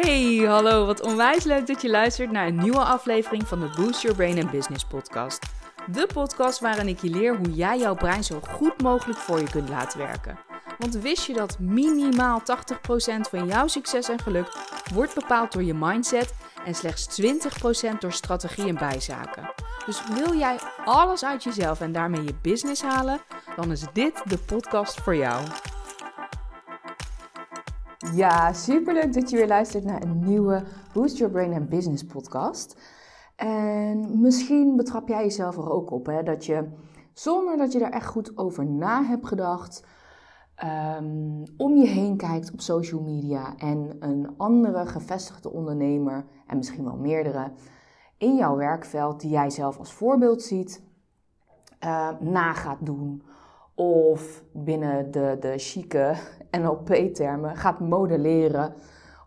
Hey, hallo, wat onwijs leuk dat je luistert naar een nieuwe aflevering van de Boost Your Brain and Business podcast. De podcast waarin ik je leer hoe jij jouw brein zo goed mogelijk voor je kunt laten werken. Want wist je dat minimaal 80% van jouw succes en geluk wordt bepaald door je mindset en slechts 20% door strategie en bijzaken? Dus wil jij alles uit jezelf en daarmee je business halen, dan is dit de podcast voor jou. Ja, superleuk dat je weer luistert naar een nieuwe Boost Your Brain and Business podcast. En misschien betrap jij jezelf er ook op, hè, dat je zonder dat je er echt goed over na hebt gedacht, um, om je heen kijkt op social media en een andere gevestigde ondernemer, en misschien wel meerdere, in jouw werkveld die jij zelf als voorbeeld ziet, uh, na gaat doen. Of binnen de, de chique NLP-termen gaat modelleren.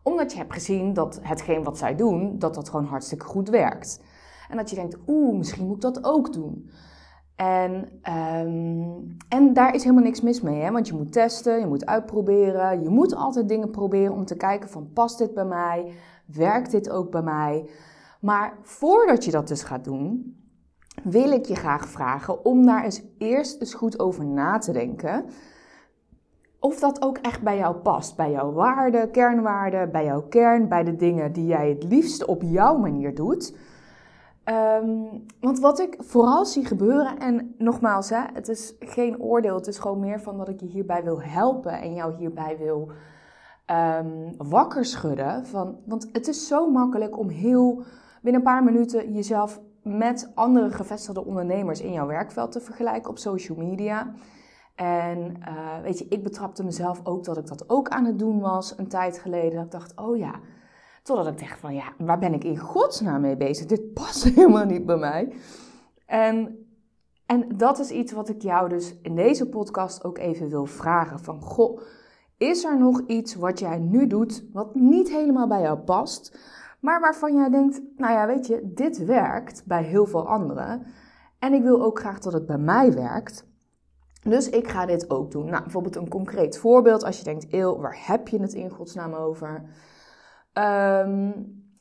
Omdat je hebt gezien dat hetgeen wat zij doen, dat dat gewoon hartstikke goed werkt. En dat je denkt, oeh, misschien moet ik dat ook doen. En, um, en daar is helemaal niks mis mee, hè? want je moet testen, je moet uitproberen. Je moet altijd dingen proberen om te kijken van, past dit bij mij? Werkt dit ook bij mij? Maar voordat je dat dus gaat doen, wil ik je graag vragen om daar eens eerst eens goed over na te denken. Of dat ook echt bij jou past, bij jouw waarden, kernwaarden, bij jouw kern, bij de dingen die jij het liefst op jouw manier doet. Um, want wat ik vooral zie gebeuren, en nogmaals, hè, het is geen oordeel, het is gewoon meer van dat ik je hierbij wil helpen en jou hierbij wil um, wakker schudden. Van, want het is zo makkelijk om heel binnen een paar minuten jezelf met andere gevestigde ondernemers in jouw werkveld te vergelijken op social media. En uh, weet je, ik betrapte mezelf ook dat ik dat ook aan het doen was een tijd geleden. Dat ik dacht, oh ja. Totdat ik dacht van, ja, waar ben ik in godsnaam mee bezig? Dit past helemaal niet bij mij. En, en dat is iets wat ik jou dus in deze podcast ook even wil vragen. Van, goh, is er nog iets wat jij nu doet wat niet helemaal bij jou past? Maar waarvan jij denkt, nou ja, weet je, dit werkt bij heel veel anderen. En ik wil ook graag dat het bij mij werkt. Dus ik ga dit ook doen. Nou, bijvoorbeeld een concreet voorbeeld. Als je denkt, eeuw, waar heb je het in godsnaam over? Um,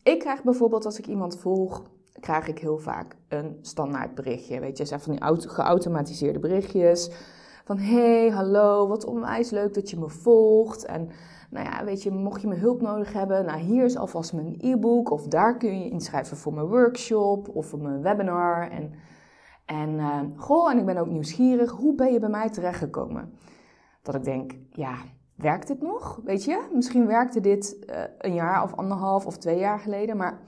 ik krijg bijvoorbeeld als ik iemand volg, krijg ik heel vaak een standaard berichtje. Weet je, zijn van die geautomatiseerde berichtjes. Van hey, hallo, wat onwijs leuk dat je me volgt. En nou ja, weet je, mocht je me hulp nodig hebben, nou hier is alvast mijn e-book. Of daar kun je inschrijven voor mijn workshop of voor mijn webinar. En, en uh, goh, en ik ben ook nieuwsgierig, hoe ben je bij mij terechtgekomen? Dat ik denk, ja, werkt dit nog? Weet je, misschien werkte dit uh, een jaar of anderhalf of twee jaar geleden, maar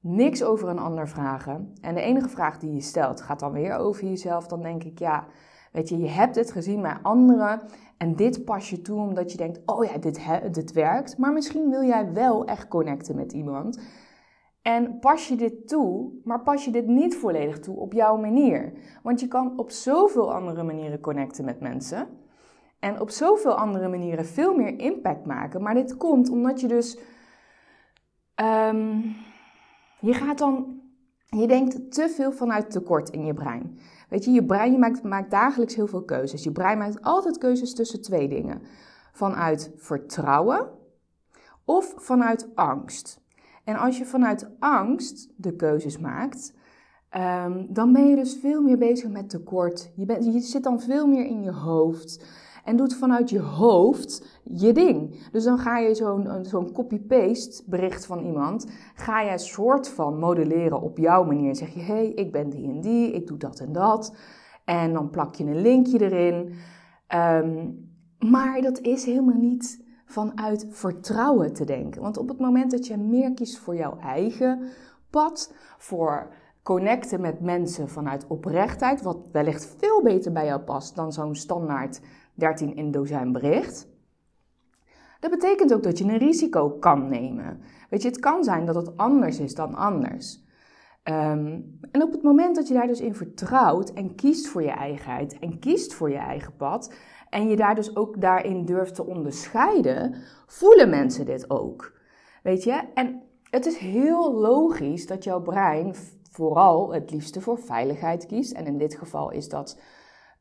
niks over een ander vragen. En de enige vraag die je stelt gaat dan weer over jezelf. Dan denk ik, ja, weet je, je hebt het gezien bij anderen en dit pas je toe omdat je denkt, oh ja, dit, dit werkt. Maar misschien wil jij wel echt connecten met iemand. En pas je dit toe, maar pas je dit niet volledig toe op jouw manier. Want je kan op zoveel andere manieren connecten met mensen. En op zoveel andere manieren veel meer impact maken. Maar dit komt omdat je dus. Um, je gaat dan. Je denkt te veel vanuit tekort in je brein. Weet je, je brein maakt, maakt dagelijks heel veel keuzes. Je brein maakt altijd keuzes tussen twee dingen: vanuit vertrouwen of vanuit angst. En als je vanuit angst de keuzes maakt, um, dan ben je dus veel meer bezig met tekort. Je, bent, je zit dan veel meer in je hoofd en doet vanuit je hoofd je ding. Dus dan ga je zo'n zo'n copy-paste bericht van iemand, ga je een soort van modelleren op jouw manier. zeg je, hé, hey, ik ben die en die, ik doe dat en dat. En dan plak je een linkje erin. Um, maar dat is helemaal niet vanuit vertrouwen te denken. Want op het moment dat je meer kiest voor jouw eigen pad, voor connecten met mensen vanuit oprechtheid, wat wellicht veel beter bij jou past dan zo'n standaard 13 in dozijn bericht. Dat betekent ook dat je een risico kan nemen. Weet je, het kan zijn dat het anders is dan anders. Um, en op het moment dat je daar dus in vertrouwt en kiest voor je eigenheid en kiest voor je eigen pad en je daar dus ook daarin durft te onderscheiden, voelen mensen dit ook. Weet je? En het is heel logisch dat jouw brein vooral het liefste voor veiligheid kiest. En in dit geval is dat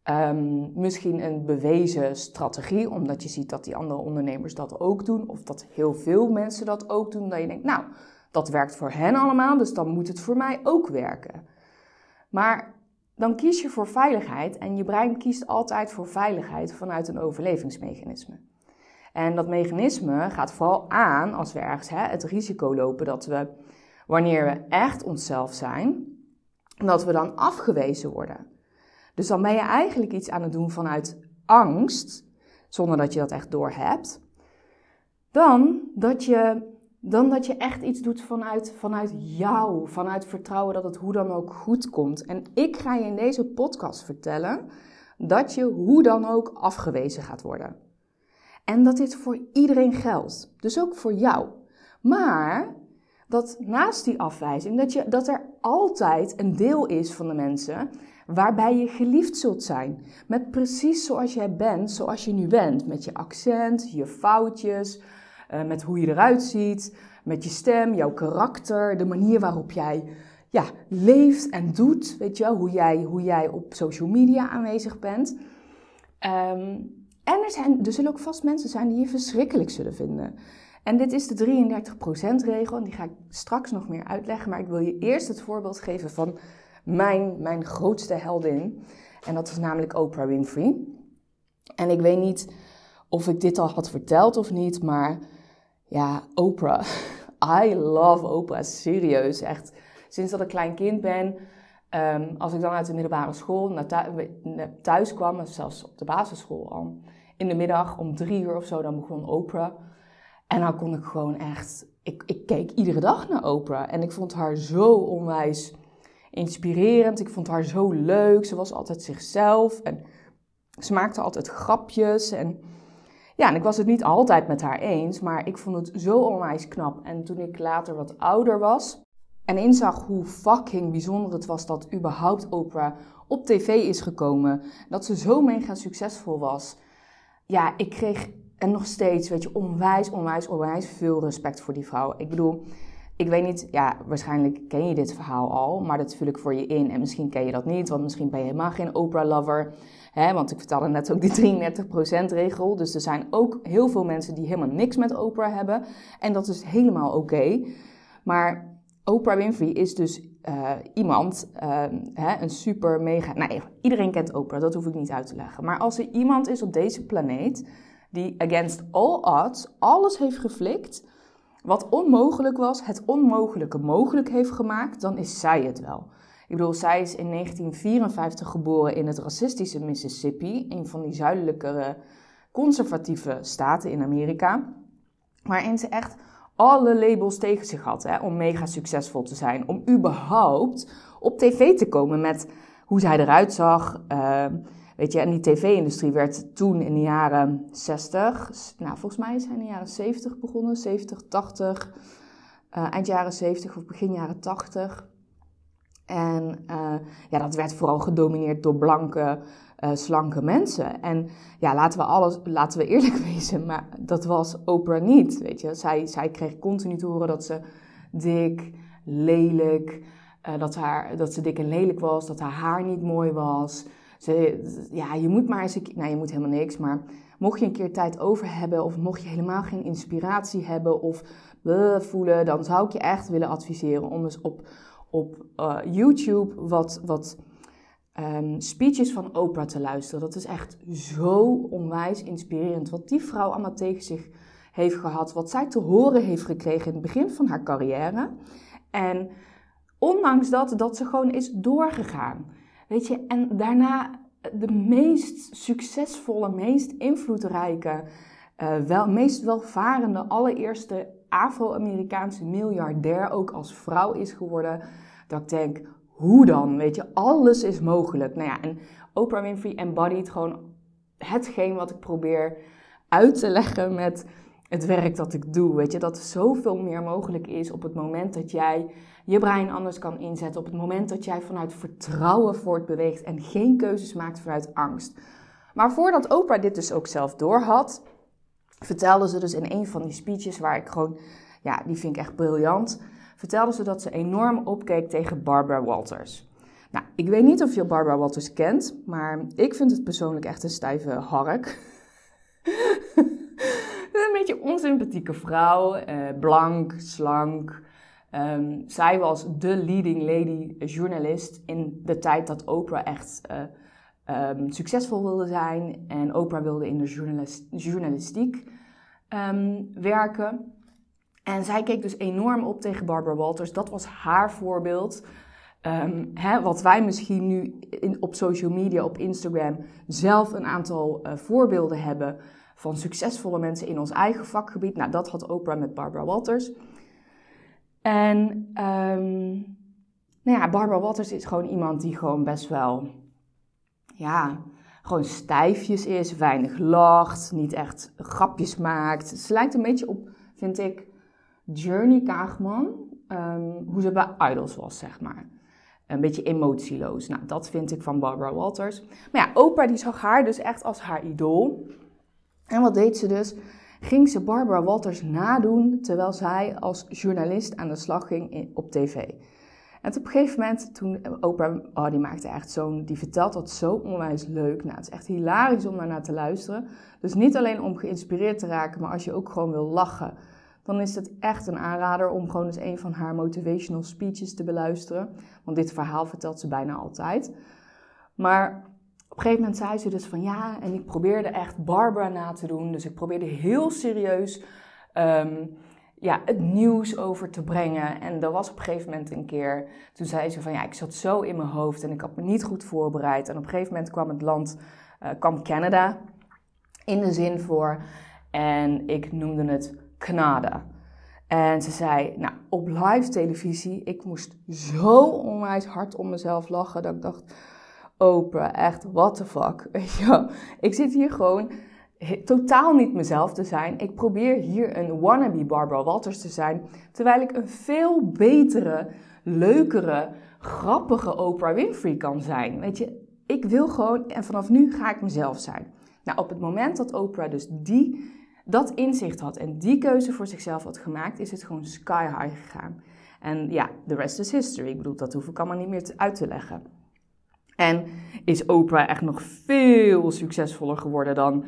Ehm, misschien een bewezen strategie, omdat je ziet dat die andere ondernemers dat ook doen, of dat heel veel mensen dat ook doen. Dat je denkt, nou, dat werkt voor hen allemaal, dus dan moet het voor mij ook werken. Maar dan kies je voor veiligheid en je brein kiest altijd voor veiligheid vanuit een overlevingsmechanisme. En dat mechanisme gaat vooral aan als we ergens hè, het risico lopen dat we, wanneer we echt onszelf zijn, dat we dan afgewezen worden. Dus dan ben je eigenlijk iets aan het doen vanuit angst, zonder dat je dat echt doorhebt. Dan dat je, dan dat je echt iets doet vanuit, vanuit jou, vanuit vertrouwen dat het hoe dan ook goed komt. En ik ga je in deze podcast vertellen dat je hoe dan ook afgewezen gaat worden. En dat dit voor iedereen geldt. Dus ook voor jou. Maar dat naast die afwijzing, dat, je, dat er altijd een deel is van de mensen waarbij je geliefd zult zijn. Met precies zoals jij bent, zoals je nu bent. Met je accent, je foutjes, uh, met hoe je eruit ziet, met je stem, jouw karakter, de manier waarop jij ja, leeft en doet. Weet je wel, hoe jij, hoe jij op social media aanwezig bent. Um, en er, zijn, er zullen ook vast mensen zijn die je verschrikkelijk zullen vinden. En dit is de 33% regel en die ga ik straks nog meer uitleggen. Maar ik wil je eerst het voorbeeld geven van mijn, mijn grootste heldin. En dat is namelijk Oprah Winfrey. En ik weet niet of ik dit al had verteld of niet, maar ja, Oprah. I love Oprah, serieus. Echt, sinds dat ik klein kind ben, um, als ik dan uit de middelbare school naar thuis kwam, zelfs op de basisschool al, in de middag om drie uur of zo, dan begon Oprah. En dan kon ik gewoon echt, ik, ik keek iedere dag naar Oprah. En ik vond haar zo onwijs inspirerend. Ik vond haar zo leuk. Ze was altijd zichzelf. En ze maakte altijd grapjes. En ja, en ik was het niet altijd met haar eens. Maar ik vond het zo onwijs knap. En toen ik later wat ouder was. En inzag hoe fucking bijzonder het was dat überhaupt Oprah op tv is gekomen. Dat ze zo mega succesvol was. Ja, ik kreeg en nog steeds, weet je, onwijs, onwijs, onwijs veel respect voor die vrouw. Ik bedoel, ik weet niet, ja, waarschijnlijk ken je dit verhaal al, maar dat vul ik voor je in. En misschien ken je dat niet, want misschien ben je helemaal geen Oprah-lover. Want ik vertelde net ook die 33%-regel. Dus er zijn ook heel veel mensen die helemaal niks met Oprah hebben. En dat is helemaal oké. Maar Oprah Winfrey is dus uh, iemand, uh, hè, een super mega. Nee, iedereen kent Oprah, dat hoef ik niet uit te leggen. Maar als er iemand is op deze planeet die against all odds alles heeft geflikt wat onmogelijk was, het onmogelijke mogelijk heeft gemaakt, dan is zij het wel. Ik bedoel, zij is in 1954 geboren in het racistische Mississippi, een van die zuidelijkere conservatieve staten in Amerika, waarin ze echt alle labels tegen zich had hè, om mega succesvol te zijn, om überhaupt op tv te komen met hoe zij eruit zag. Uh, Weet je, en die tv-industrie werd toen in de jaren 60, nou volgens mij in de jaren 70 begonnen, 70, 80, uh, eind jaren 70 of begin jaren 80. En uh, ja, dat werd vooral gedomineerd door blanke, uh, slanke mensen. En ja, laten we, alles, laten we eerlijk wezen, maar dat was Oprah niet. Weet je, zij, zij kreeg continu te horen dat ze dik, lelijk, uh, dat, haar, dat ze dik en lelijk was, dat haar haar niet mooi was. Ze, ja, je moet maar eens een keer, nou je moet helemaal niks, maar mocht je een keer tijd over hebben of mocht je helemaal geen inspiratie hebben of voelen, dan zou ik je echt willen adviseren om eens op, op uh, YouTube wat, wat um, speeches van Oprah te luisteren. Dat is echt zo onwijs inspirerend. Wat die vrouw allemaal tegen zich heeft gehad, wat zij te horen heeft gekregen in het begin van haar carrière. En ondanks dat, dat ze gewoon is doorgegaan. Weet je, en daarna de meest succesvolle, meest invloedrijke, uh, wel, meest welvarende, allereerste Afro-Amerikaanse miljardair ook als vrouw is geworden. Dat ik denk, hoe dan? Weet je, alles is mogelijk. Nou ja, en Oprah Winfrey embodied gewoon hetgeen wat ik probeer uit te leggen met het werk dat ik doe. Weet je, dat zoveel meer mogelijk is op het moment dat jij je brein anders kan inzetten. Op het moment dat jij vanuit vertrouwen voortbeweegt en geen keuzes maakt vanuit angst. Maar voordat Oprah dit dus ook zelf doorhad, vertelde ze dus in een van die speeches waar ik gewoon, ja, die vind ik echt briljant. Vertelde ze dat ze enorm opkeek tegen Barbara Walters. Nou, ik weet niet of je Barbara Walters kent, maar ik vind het persoonlijk echt een stijve hark. een beetje onsympathieke vrouw, eh, blank, slank. Ehm, zij was de leading lady journalist in de tijd dat Oprah echt uh, um, succesvol wilde zijn. En Oprah wilde in de journalistiek um, werken. En zij keek dus enorm op tegen Barbara Walters. Dat was haar voorbeeld. Um, hè, wat wij misschien nu op social media, op Instagram, zelf een aantal uh, voorbeelden hebben van succesvolle mensen in ons eigen vakgebied. Nou, dat had Oprah met Barbara Walters. En nou ja, Barbara Walters is gewoon iemand die gewoon best wel, ja, gewoon stijfjes is, weinig lacht, niet echt grapjes maakt. Ze lijkt een beetje op, vind ik, Journey Kaagman, um, hoe ze bij Idols was, zeg maar. Een beetje emotieloos. Nou, dat vind ik van Barbara Walters. Maar ja, Oprah die zag haar dus echt als haar idool. En wat deed ze dus? Ging ze Barbara Walters nadoen terwijl zij als journalist aan de slag ging op tv. En op een gegeven moment, toen Oprah, oh die maakte echt zo'n, die vertelt dat zo onwijs leuk. Nou, het is echt hilarisch om daarnaar te luisteren. Dus niet alleen om geïnspireerd te raken, maar als je ook gewoon wil lachen dan is het echt een aanrader om gewoon eens een van haar motivational speeches te beluisteren. Want dit verhaal vertelt ze bijna altijd. Maar op een gegeven moment zei ze dus van ja, en ik probeerde echt Barbara na te doen. Dus ik probeerde heel serieus um, ja, het nieuws over te brengen. En er was op een gegeven moment een keer, toen zei ze van ja, ik zat zo in mijn hoofd en ik had me niet goed voorbereid. En op een gegeven moment kwam het land, uh, kwam Canada in de zin voor. En ik noemde het Canada. En ze zei, nou, op live televisie, ik moest zo onwijs hard om mezelf lachen dat ik dacht, Oprah, echt, what the fuck. Weet je Ik zit hier gewoon totaal niet mezelf te zijn. Ik probeer hier een wannabe Barbara Walters te zijn, terwijl ik een veel betere, leukere, grappige Oprah Winfrey kan zijn. Weet je, ik wil gewoon, en vanaf nu ga ik mezelf zijn. Nou, op het moment dat Oprah dus die dat inzicht had en die keuze voor zichzelf had gemaakt, is het gewoon sky high gegaan. En ja, the rest is history. Ik bedoel, dat hoef ik allemaal niet meer uit te leggen. En is Oprah echt nog veel succesvoller geworden dan,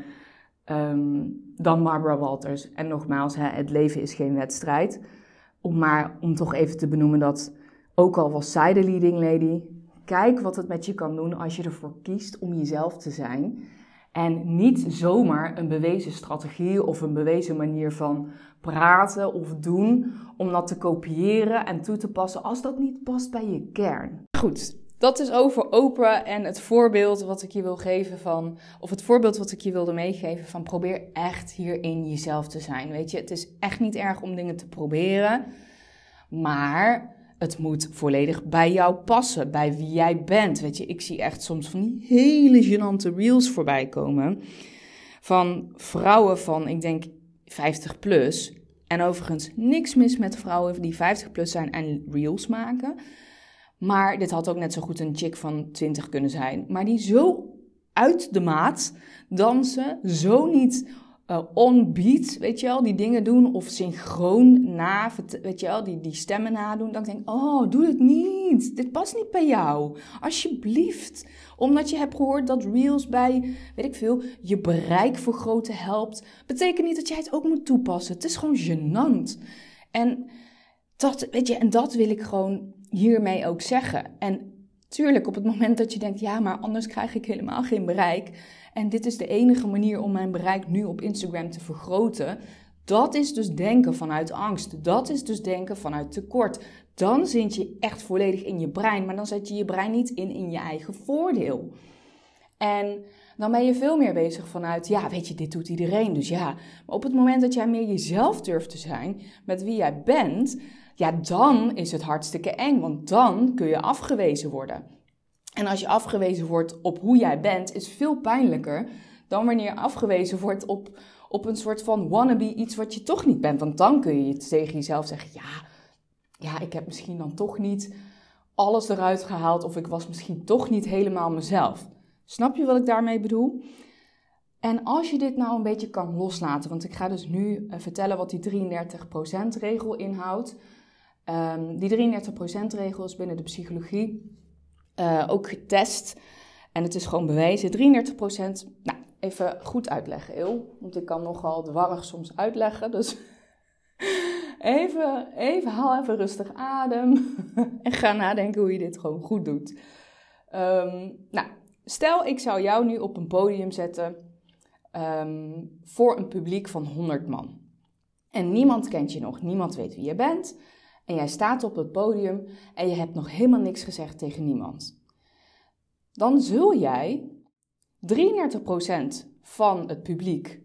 um, dan Barbara Walters. En nogmaals, hè, het leven is geen wedstrijd. Om maar om toch even te benoemen dat, ook al was zij de leading lady, kijk wat het met je kan doen als je ervoor kiest om jezelf te zijn. En niet zomaar een bewezen strategie of een bewezen manier van praten of doen om dat te kopiëren en toe te passen als dat niet past bij je kern. Goed, dat is over Oprah en het voorbeeld wat ik je wil geven van, of het voorbeeld wat ik je wilde meegeven van probeer echt hierin jezelf te zijn. Weet je, het is echt niet erg om dingen te proberen, maar het moet volledig bij jou passen, bij wie jij bent. Weet je, ik zie echt soms van die hele gênante reels voorbij komen. Van vrouwen van, ik denk, 50 plus. En overigens niks mis met vrouwen die 50 plus zijn en reels maken. Maar dit had ook net zo goed een chick van 20 kunnen zijn. Maar die zo uit de maat dansen, zo niet uh, weet je wel, die dingen doen of synchroon na, weet je wel, die, die stemmen nadoen. Dan denk ik, oh, doe het niet. Dit past niet bij jou. Alsjeblieft. Omdat je hebt gehoord dat Reels bij, weet ik veel, je bereik vergroten helpt. Betekent niet dat jij het ook moet toepassen. Het is gewoon gênant. En dat, weet je, en dat wil ik gewoon hiermee ook zeggen. En tuurlijk, op het moment dat je denkt, ja, maar anders krijg ik helemaal geen bereik en dit is de enige manier om mijn bereik nu op Instagram te vergroten. Dat is dus denken vanuit angst. Dat is dus denken vanuit tekort. Dan zit je echt volledig in je brein, maar dan zet je je brein niet in in je eigen voordeel. En dan ben je veel meer bezig vanuit, ja, weet je, dit doet iedereen, dus ja. Maar op het moment dat jij meer jezelf durft te zijn met wie jij bent, ja, dan is het hartstikke eng, want dan kun je afgewezen worden. En als je afgewezen wordt op hoe jij bent, is veel pijnlijker dan wanneer je afgewezen wordt op, op een soort van wannabe, iets wat je toch niet bent. Want dan kun je tegen jezelf zeggen: ja, ja, ik heb misschien dan toch niet alles eruit gehaald, of ik was misschien toch niet helemaal mezelf. Snap je wat ik daarmee bedoel? En als je dit nou een beetje kan loslaten, want ik ga dus nu eh, vertellen wat die 33% regel inhoudt. Um, die 33% regel is binnen de psychologie Uh, ook getest. En het is gewoon bewezen. 33%. Nou, even goed uitleggen, Il. Want ik kan nogal dwarrig soms uitleggen. Dus even, even haal even rustig adem. en ga nadenken hoe je dit gewoon goed doet. Um, nou, stel ik zou jou nu op een podium zetten um, voor een publiek van 100 man. En niemand kent je nog, niemand weet wie je bent. En jij staat op het podium en je hebt nog helemaal niks gezegd tegen niemand. Dan zul jij 33% van het publiek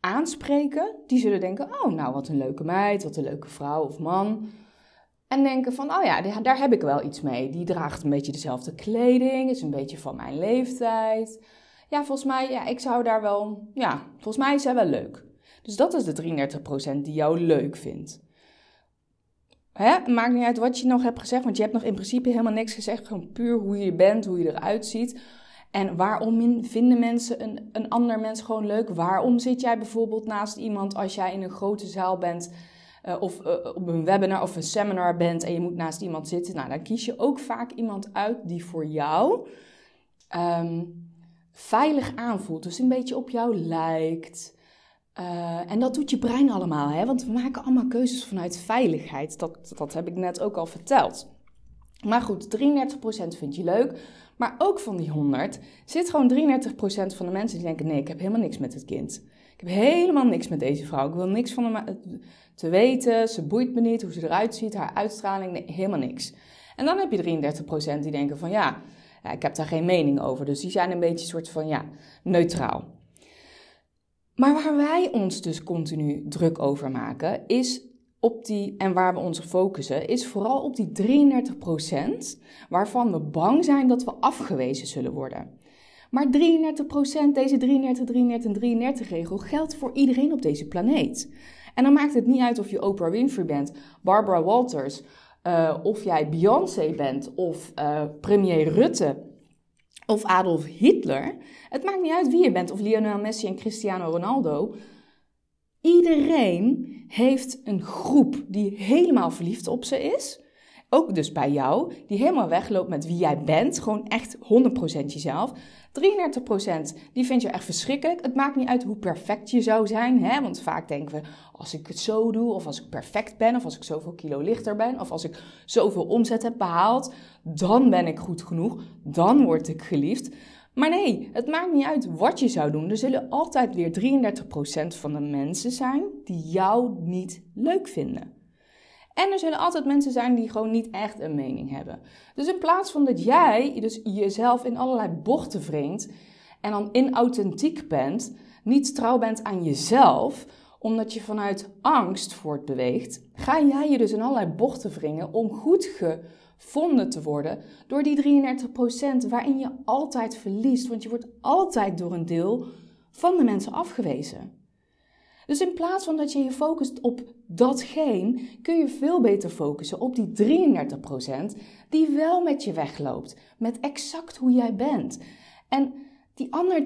aanspreken. Die zullen denken: Oh, nou wat een leuke meid, wat een leuke vrouw of man. En denken van, oh ja, daar heb ik wel iets mee. Die draagt een beetje dezelfde kleding, is een beetje van mijn leeftijd. Ja, volgens mij, ja, ik zou daar wel, ja, volgens mij is zij wel leuk. Dus dat is de 33% die jou leuk vindt. Hè? Maakt niet uit wat je nog hebt gezegd, want je hebt nog in principe helemaal niks gezegd. Gewoon puur hoe je bent, hoe je eruit ziet. En waarom vinden mensen een, een ander mens gewoon leuk? Waarom zit jij bijvoorbeeld naast iemand als jij in een grote zaal bent uh, of uh, op een webinar of een seminar bent en je moet naast iemand zitten? Nou, dan kies je ook vaak iemand uit die voor jou um, veilig aanvoelt. Dus een beetje op jou lijkt. Uh, en dat doet je brein allemaal, hè? want we maken allemaal keuzes vanuit veiligheid. Dat, dat heb ik net ook al verteld. Maar goed, 33% vind je leuk. Maar ook van die 100 zit gewoon 33% van de mensen die denken: nee, ik heb helemaal niks met het kind. Ik heb helemaal niks met deze vrouw. Ik wil niks van hem te weten. Ze boeit me niet hoe ze eruit ziet, haar uitstraling, helemaal niks. En dan heb je 33% die denken van ja, ja, ik heb daar geen mening over. Dus die zijn een beetje soort van ja, neutraal. Maar waar wij ons dus continu druk over maken, is op die, en waar we ons focussen, is vooral op die 33% waarvan we bang zijn dat we afgewezen zullen worden. Maar 33%, deze 33, 33 en 33 regel geldt voor iedereen op deze planeet. En dan maakt het niet uit of je Oprah Winfrey bent, Barbara Walters, uh, of jij Beyoncé bent of uh, premier Rutte of Adolf Hitler. Het maakt niet uit wie je bent, of Lionel Messi en Cristiano Ronaldo. Iedereen heeft een groep die helemaal verliefd op ze is. Ook dus bij jou, die helemaal wegloopt met wie jij bent. Gewoon echt 100% jezelf. 33% die vind je echt verschrikkelijk. Het maakt niet uit hoe perfect je zou zijn. Hè? Want vaak denken we, als ik het zo doe, of als ik perfect ben, of als ik zoveel kilo lichter ben, of als ik zoveel omzet heb behaald, dan ben ik goed genoeg. Dan word ik geliefd. Maar nee, het maakt niet uit wat je zou doen. Er zullen altijd weer 33% van de mensen zijn die jou niet leuk vinden. En er zullen altijd mensen zijn die gewoon niet echt een mening hebben. Dus in plaats van dat jij dus jezelf in allerlei bochten wringt en dan inauthentiek bent, niet trouw bent aan jezelf, omdat je vanuit angst voortbeweegt, ga jij je dus in allerlei bochten wringen om goed gevonden te worden door die 33% waarin je altijd verliest, want je wordt altijd door een deel van de mensen afgewezen. Dus in plaats van dat je je focust op datgene, kun je veel beter focussen op die 33% die wel met je wegloopt, met exact hoe jij bent. En die andere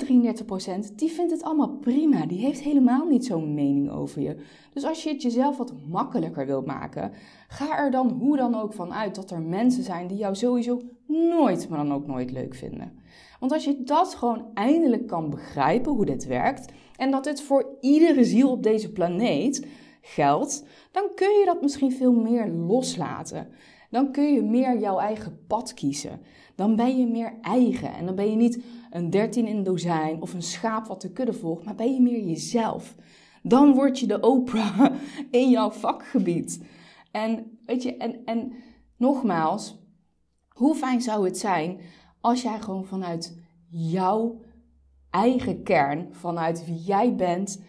33%, die vindt het allemaal prima. Die heeft helemaal niet zo'n mening over je. Dus als je het jezelf wat makkelijker wilt maken, ga er dan hoe dan ook van uit dat er mensen zijn die jou sowieso nooit, maar dan ook nooit leuk vinden. Want als je dat gewoon eindelijk kan begrijpen hoe dit werkt en dat dit voor iedere ziel op deze planeet geldt, dan kun je dat misschien veel meer loslaten. Dan kun je meer jouw eigen pad kiezen. Dan ben je meer eigen en dan ben je niet een dertien in dozijn of een schaap wat de kudde volgt, maar ben je meer jezelf. Dan word je de Oprah in jouw vakgebied. En weet je, en, en nogmaals, hoe fijn zou het zijn als jij gewoon vanuit jouw eigen kern, vanuit wie jij bent,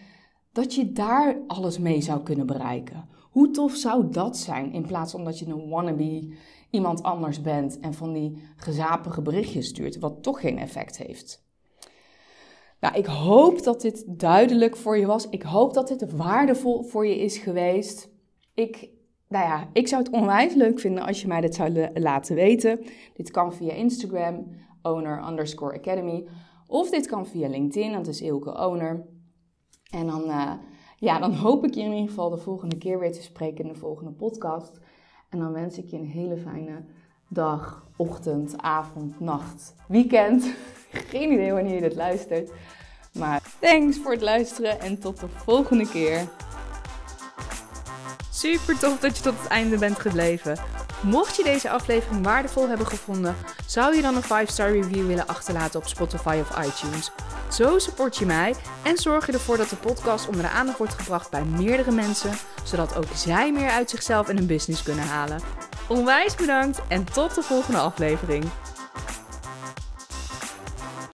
dat je daar alles mee zou kunnen bereiken. Hoe tof zou dat zijn in plaats van dat je een wannabe iemand anders bent en van die gezapige berichtjes stuurt, wat toch geen effect heeft. Nou, ik hoop dat dit duidelijk voor je was. Ik hoop dat dit waardevol voor je is geweest. Ik, nou ja, ik zou het onwijs leuk vinden als je mij dit zou laten weten. Dit kan via Instagram, owner underscore academy. Of dit kan via LinkedIn, dat is Ilke Owner. En dan, uh, ja, dan hoop ik je in ieder geval de volgende keer weer te spreken in de volgende podcast. En dan wens ik je een hele fijne dag, ochtend, avond, nacht, weekend. Geen idee wanneer je dit luistert. Maar thanks voor het luisteren en tot de volgende keer. Super tof dat je tot het einde bent gebleven. Mocht je deze aflevering waardevol hebben gevonden, zou je dan een 5-star review willen achterlaten op Spotify of iTunes. Zo support je mij en zorg je ervoor dat de podcast onder de aandacht wordt gebracht bij meerdere mensen, zodat ook zij meer uit zichzelf en hun business kunnen halen. Onwijs bedankt en tot de volgende aflevering.